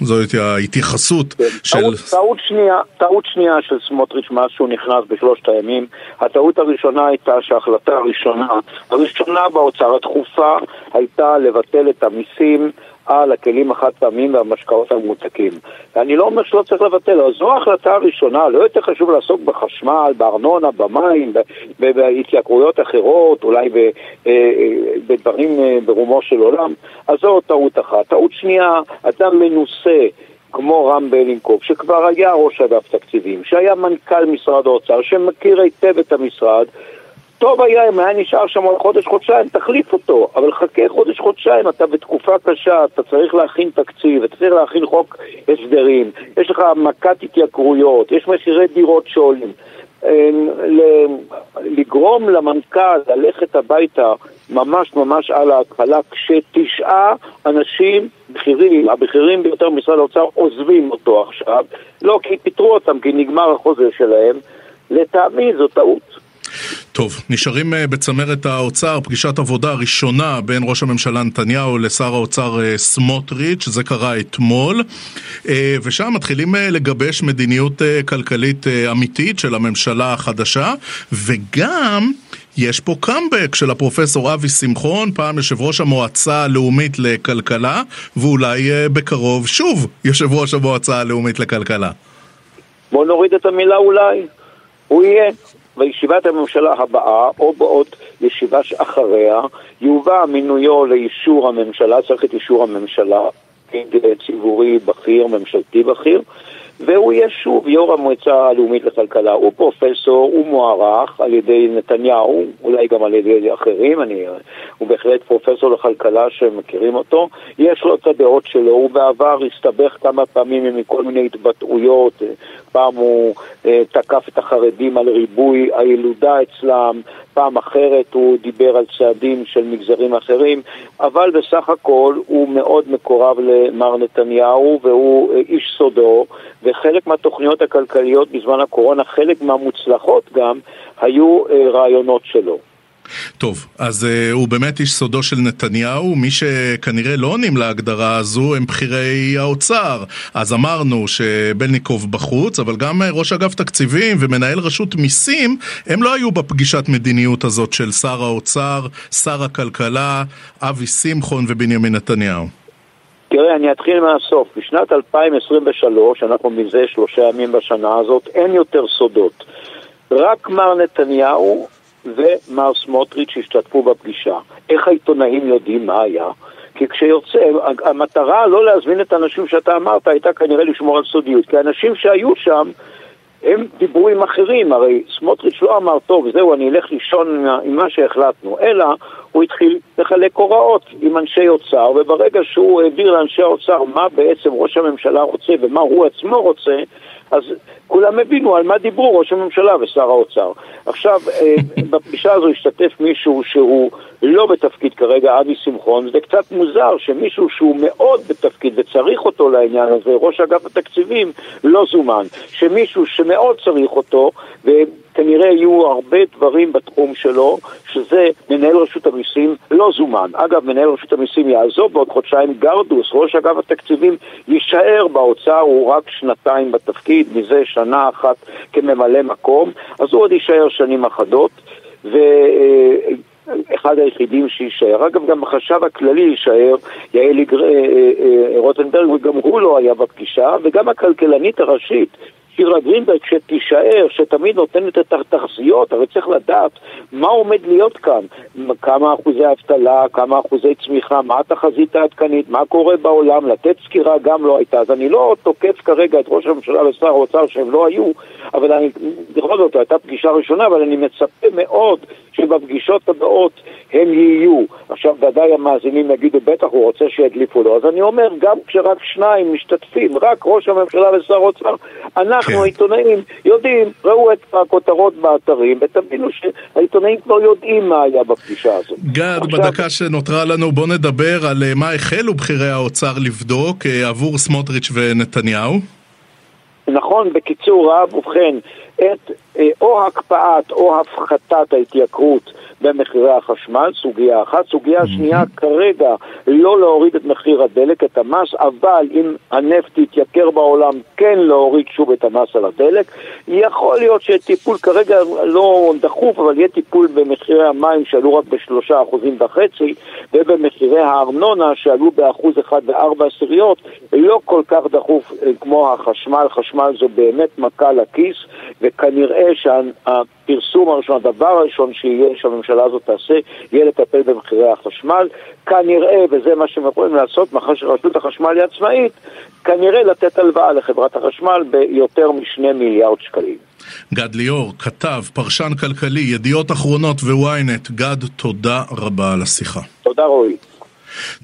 זו ההתייחסות כן. של... טעות, טעות, שנייה, טעות שנייה של סמוטריץ' מאז שהוא נכנס בשלושת הימים, הטעות הראשונה הייתה שההחלטה הראשונה, הראשונה באוצר, הדחופה, הייתה לבטל את המיסים על הכלים החד פעמיים והמשקאות הממותקים. אני לא אומר שלא צריך לבטל, אבל זו ההחלטה הראשונה, לא יותר חשוב לעסוק בחשמל, בארנונה, במים, בהתייקרויות אחרות, אולי אה, אה, בדברים אה, ברומו של עולם, אז זו טעות אחת. טעות שנייה, אדם מנוסה. כמו רם בלינקוב, שכבר היה ראש אגף תקציבים, שהיה מנכ"ל משרד האוצר, שמכיר היטב את המשרד, טוב היה אם היה נשאר שם עוד חודש-חודשיים, תחליף אותו, אבל חכה חודש-חודשיים, אתה בתקופה קשה, אתה צריך להכין תקציב, אתה צריך להכין חוק הסדרים, יש לך מכת התייקרויות, יש מחירי דירות שעולים. אמ, לגרום למנכ"ל ללכת הביתה ממש ממש על ההתחלה, כשתשעה אנשים בכירים, הבכירים ביותר במשרד האוצר, עוזבים אותו עכשיו, לא כי פיטרו אותם, כי נגמר החוזה שלהם, לטעמי זו טעות. טוב, נשארים אה, בצמרת האוצר, פגישת עבודה ראשונה בין ראש הממשלה נתניהו לשר האוצר אה, סמוטריץ', זה קרה אתמול, אה, ושם מתחילים לגבש מדיניות כלכלית אמיתית של הממשלה החדשה, וגם... יש פה קאמבק של הפרופסור אבי שמחון, פעם יושב ראש המועצה הלאומית לכלכלה, ואולי בקרוב שוב יושב ראש המועצה הלאומית לכלכלה. בוא נוריד את המילה אולי, הוא יהיה. בישיבת הממשלה הבאה, או בעוד ישיבה אחריה, יובא מינויו לאישור הממשלה, צריך את אישור הממשלה, ציבורי בכיר, ממשלתי בכיר, והוא יהיה שוב יו"ר המועצה הלאומית לכלכלה. הוא פרופסור, הוא מוערך על ידי נתניהו, אולי גם על ידי אחרים, אני, הוא בהחלט פרופסור לכלכלה שמכירים אותו. יש לו את הדעות שלו, הוא בעבר הסתבך כמה פעמים עם כל מיני התבטאויות, פעם הוא אה, תקף את החרדים על ריבוי הילודה אצלם, פעם אחרת הוא דיבר על צעדים של מגזרים אחרים, אבל בסך הכל הוא מאוד מקורב למר נתניהו והוא אה, איש סודו, וחלק מהתוכניות הכלכליות בזמן הקורונה, חלק מהמוצלחות גם, היו אה, רעיונות שלו. טוב, אז uh, הוא באמת איש סודו של נתניהו, מי שכנראה לא עונים להגדרה הזו הם בכירי האוצר. אז אמרנו שבלניקוב בחוץ, אבל גם ראש אגף תקציבים ומנהל רשות מיסים, הם לא היו בפגישת מדיניות הזאת של שר האוצר, שר הכלכלה, אבי שמחון ובנימין נתניהו. תראה, אני אתחיל מהסוף. בשנת 2023, אנחנו מזה שלושה ימים בשנה הזאת, אין יותר סודות. רק מר נתניהו ומר סמוטריץ' השתתפו בפגישה. איך העיתונאים יודעים מה היה? כי כשיוצא, המטרה לא להזמין את האנשים שאתה אמרת הייתה כנראה לשמור על סודיות. כי האנשים שהיו שם, הם דיברו עם אחרים, הרי סמוטריץ' לא אמר, טוב, זהו, אני אלך לישון עם מה שהחלטנו, אלא הוא התחיל לחלק הוראות עם אנשי אוצר, וברגע שהוא העביר לאנשי האוצר מה בעצם ראש הממשלה רוצה ומה הוא עצמו רוצה, אז כולם הבינו על מה דיברו ראש הממשלה ושר האוצר. עכשיו, אה, בפגישה הזו השתתף מישהו שהוא לא בתפקיד כרגע, אבי שמחון, זה קצת מוזר שמישהו שהוא מאוד בתפקיד וצריך אותו לעניין הזה, ראש אגף התקציבים, לא זומן. שמישהו שמאוד צריך אותו, וכנראה יהיו הרבה דברים בתחום שלו, שזה מנהל רשות המיסים, לא זומן. אגב, מנהל רשות המיסים יעזוב בעוד חודשיים גרדוס, ראש אגף התקציבים, יישאר באוצר, הוא רק שנתיים בתפקיד, מזה שנה אחת כממלא מקום, אז הוא עוד יישאר שנים אחדות. ו... אחד היחידים שיישאר. אגב, גם החשב הכללי יישאר, יעל אה, אה, אה, רוטנברג, וגם הוא לא היה בפגישה, וגם הכלכלנית הראשית, שירה גרינברג, שתישאר, שתמיד נותנת את התחזיות, הרי צריך לדעת מה עומד להיות כאן, כמה אחוזי אבטלה, כמה אחוזי צמיחה, מה התחזית העדכנית, מה קורה בעולם, לתת סקירה גם לא הייתה. אז אני לא תוקף כרגע את ראש הממשלה ושר האוצר שהם לא היו, אבל אני, בכל זאת, הייתה פגישה ראשונה, אבל אני מצפה מאוד שבפגישות הבאות הם יהיו. עכשיו ודאי המאזינים יגידו, בטח הוא רוצה שידליפו לו. אז אני אומר, גם כשרק שניים משתתפים, רק ראש הממשלה ושר האוצר, אנחנו כן. העיתונאים יודעים, ראו את הכותרות באתרים, ותבינו שהעיתונאים כבר יודעים מה היה בפגישה הזאת. גד, עכשיו... בדקה שנותרה לנו, בוא נדבר על אה, מה החלו בכירי האוצר לבדוק אה, עבור סמוטריץ' ונתניהו. נכון, בקיצור רב, ובכן, את או הקפאת או הפחתת ההתייקרות במחירי החשמל, סוגיה אחת. סוגיה שנייה, כרגע לא להוריד את מחיר הדלק, את המס, אבל אם הנפט יתייקר בעולם, כן להוריד שוב את המס על הדלק. יכול להיות שטיפול כרגע לא דחוף, אבל יהיה טיפול במחירי המים שעלו רק בשלושה אחוזים וחצי, ובמחירי הארנונה שעלו באחוז אחד וארבע עשיריות, לא כל כך דחוף אה, כמו החשמל. חשמל זו באמת מכה לכיס, וכנראה שהפרסום הראשון, הדבר הראשון שיהיה, שהממשלה הזאת תעשה, יהיה לטפל במחירי החשמל. כנראה, וזה מה שהם יכולים לעשות, מאחר שרשות החשמל היא עצמאית, כנראה לתת הלוואה לחברת החשמל ביותר משני מיליארד שקלים. גד ליאור, כתב, פרשן כלכלי, ידיעות אחרונות וויינט. גד, תודה רבה על השיחה. תודה רועי.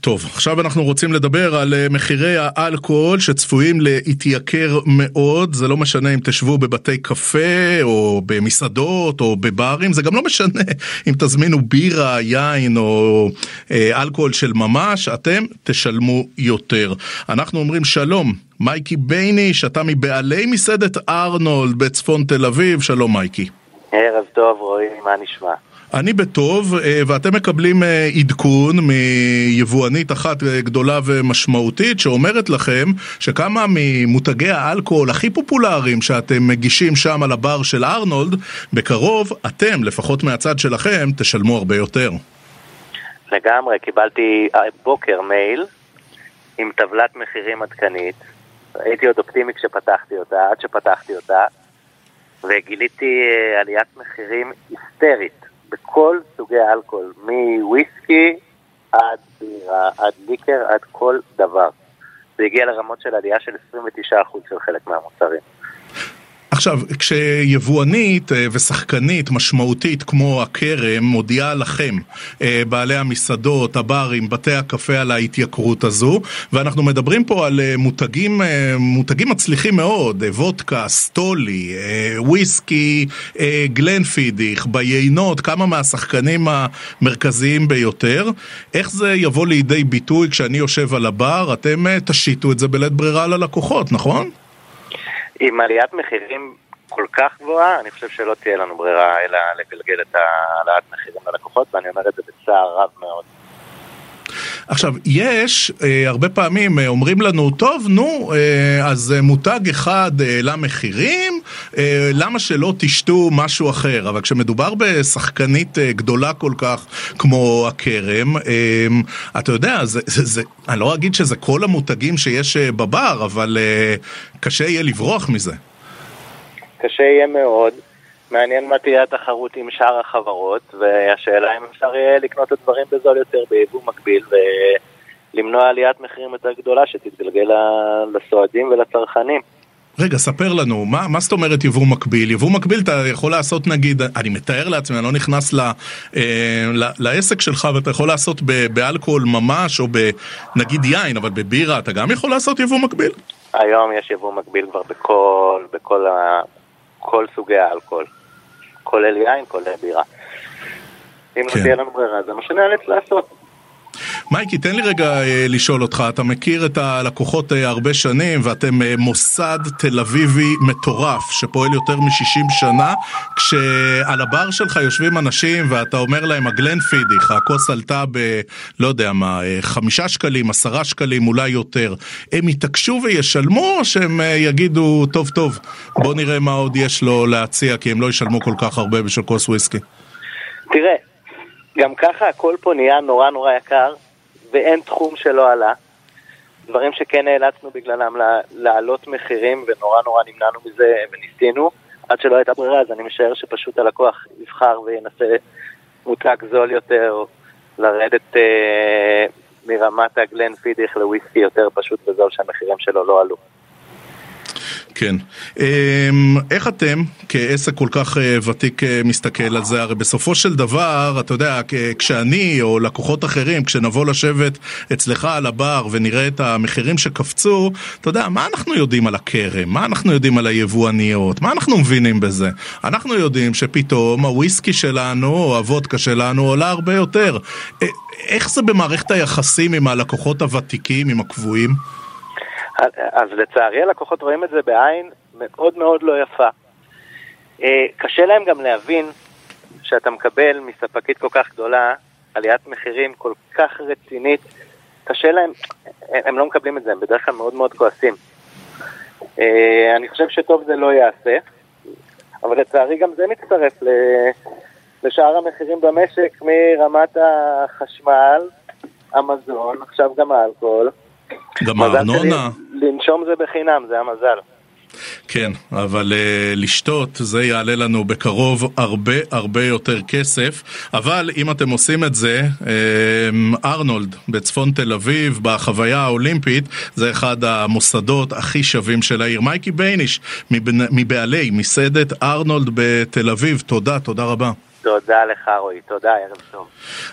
טוב, עכשיו אנחנו רוצים לדבר על אה, מחירי האלכוהול שצפויים להתייקר מאוד, זה לא משנה אם תשבו בבתי קפה או במסעדות או בברים, זה גם לא משנה אם תזמינו בירה, יין או אה, אלכוהול של ממש, אתם תשלמו יותר. אנחנו אומרים שלום, מייקי בייניש, אתה מבעלי מסעדת ארנולד בצפון תל אביב, שלום מייקי. ערב טוב רועי, מה נשמע? אני בטוב, אה, ואתם מקבלים אה, עדכון מיבואנית אחת אה, גדולה ומשמעותית שאומרת לכם שכמה ממותגי האלכוהול הכי פופולריים שאתם מגישים שם על הבר של ארנולד, בקרוב אתם, לפחות מהצד שלכם, תשלמו הרבה יותר. לגמרי, קיבלתי בוקר מייל עם טבלת מחירים עדכנית. הייתי עוד אופטימי כשפתחתי אותה, עד שפתחתי אותה, וגיליתי עליית מחירים היסטרית. בכל סוגי האלכוהול, מוויסקי עד בירה, עד ליקר, עד כל דבר. זה הגיע לרמות של עלייה של 29% של חלק מהמוצרים. עכשיו, כשיבואנית אה, ושחקנית משמעותית כמו הכרם מודיעה לכם, אה, בעלי המסעדות, הברים, בתי הקפה על ההתייקרות הזו, ואנחנו מדברים פה על אה, מותגים, מותגים מצליחים מאוד, וודקה, סטולי, וויסקי, גלנפידיך, ביינות, כמה מהשחקנים המרכזיים ביותר. איך זה יבוא לידי ביטוי כשאני יושב על הבר? אתם תשיתו את זה בלית ברירה ללקוחות, נכון? עם עליית מחירים כל כך גבוהה, אני חושב שלא תהיה לנו ברירה אלא לגלגל את העלאת מחירים ללקוחות, ואני אומר את זה בצער רב מאוד. עכשיו, יש, אה, הרבה פעמים אה, אומרים לנו, טוב, נו, אה, אז אה, מותג אחד העלה אה, מחירים, אה, למה שלא תשתו משהו אחר? אבל כשמדובר בשחקנית אה, גדולה כל כך כמו הכרם, אה, אתה יודע, זה, זה, זה, אני לא אגיד שזה כל המותגים שיש אה, בבר, אבל אה, קשה יהיה לברוח מזה. קשה יהיה מאוד. מעניין מה תהיה התחרות עם שאר החברות, והשאלה אם אפשר יהיה לקנות את הדברים בזול יותר ביבוא מקביל ולמנוע עליית מחירים יותר גדולה שתתגלגל לסועדים ולצרכנים. רגע, ספר לנו, מה, מה זאת אומרת יבוא מקביל? יבוא מקביל אתה יכול לעשות נגיד, אני מתאר לעצמי, אני לא נכנס ל, אה, ל, לעסק שלך ואתה יכול לעשות ב, באלכוהול ממש, או בנגיד יין, אבל בבירה אתה גם יכול לעשות יבוא מקביל? היום יש יבוא מקביל כבר בכל, בכל ה, כל סוגי האלכוהול. כולל יין, כולל בירה. אם לא כן. לא תהיה לנו ברירה, זה מה שנאלץ לעשות. מייקי, תן לי רגע אה, לשאול אותך, אתה מכיר את הלקוחות אה, הרבה שנים ואתם אה, מוסד תל אביבי מטורף שפועל יותר מ-60 שנה, כשעל הבר שלך יושבים אנשים ואתה אומר להם הגלן פידיך, הכוס עלתה ב... לא יודע מה, חמישה שקלים, עשרה שקלים, אולי יותר, הם יתעקשו וישלמו או שהם יגידו, טוב טוב, בוא נראה מה עוד יש לו להציע כי הם לא ישלמו כל כך הרבה בשביל כוס וויסקי? תראה, גם ככה הכל פה נהיה נורא נורא יקר, ואין תחום שלא עלה. דברים שכן נאלצנו בגללם להעלות מחירים, ונורא נורא נמנענו מזה וניסינו, עד שלא הייתה ברירה, אז אני משער שפשוט הלקוח יבחר וינסה מותג זול יותר, לרדת אה, מרמת הגלן פידיך לוויסקי יותר פשוט וזול שהמחירים שלו לא עלו. כן. אמ, איך אתם, כעסק כל כך אה, ותיק, אה, מסתכל על זה? הרי בסופו של דבר, אתה יודע, כשאני או לקוחות אחרים, כשנבוא לשבת אצלך על הבר ונראה את המחירים שקפצו, אתה יודע, מה אנחנו יודעים על הכרם? מה אנחנו יודעים על היבואניות? מה אנחנו מבינים בזה? אנחנו יודעים שפתאום הוויסקי שלנו, או הוודקה שלנו, עולה הרבה יותר. איך זה במערכת היחסים עם הלקוחות הוותיקים, עם הקבועים? אז לצערי הלקוחות רואים את זה בעין מאוד מאוד לא יפה. אה, קשה להם גם להבין שאתה מקבל מספקית כל כך גדולה עליית מחירים כל כך רצינית, קשה להם, הם לא מקבלים את זה, הם בדרך כלל מאוד מאוד כועסים. אה, אני חושב שטוב זה לא יעשה, אבל לצערי גם זה מצטרף לשאר המחירים במשק, מרמת החשמל, המזון, עכשיו גם האלכוהול. גם הארנונה. לנשום זה בחינם, זה המזל. כן, אבל uh, לשתות זה יעלה לנו בקרוב הרבה הרבה יותר כסף, אבל אם אתם עושים את זה, אה, ארנולד בצפון תל אביב, בחוויה האולימפית, זה אחד המוסדות הכי שווים של העיר. מייקי בייניש, מבעלי מסעדת ארנולד בתל אביב, תודה, תודה רבה. תודה לך רועי, תודה, ערב טוב.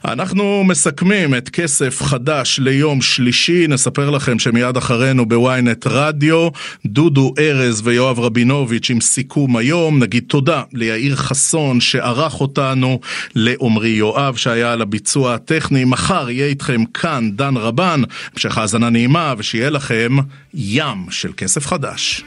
אנחנו מסכמים את כסף חדש ליום שלישי, נספר לכם שמיד אחרינו בוויינט רדיו, דודו ארז ויואב רבינוביץ' עם סיכום היום, נגיד תודה ליאיר חסון שערך אותנו, לעומרי יואב שהיה על הביצוע הטכני, מחר יהיה איתכם כאן דן רבן, המשך האזנה נעימה ושיהיה לכם ים של כסף חדש.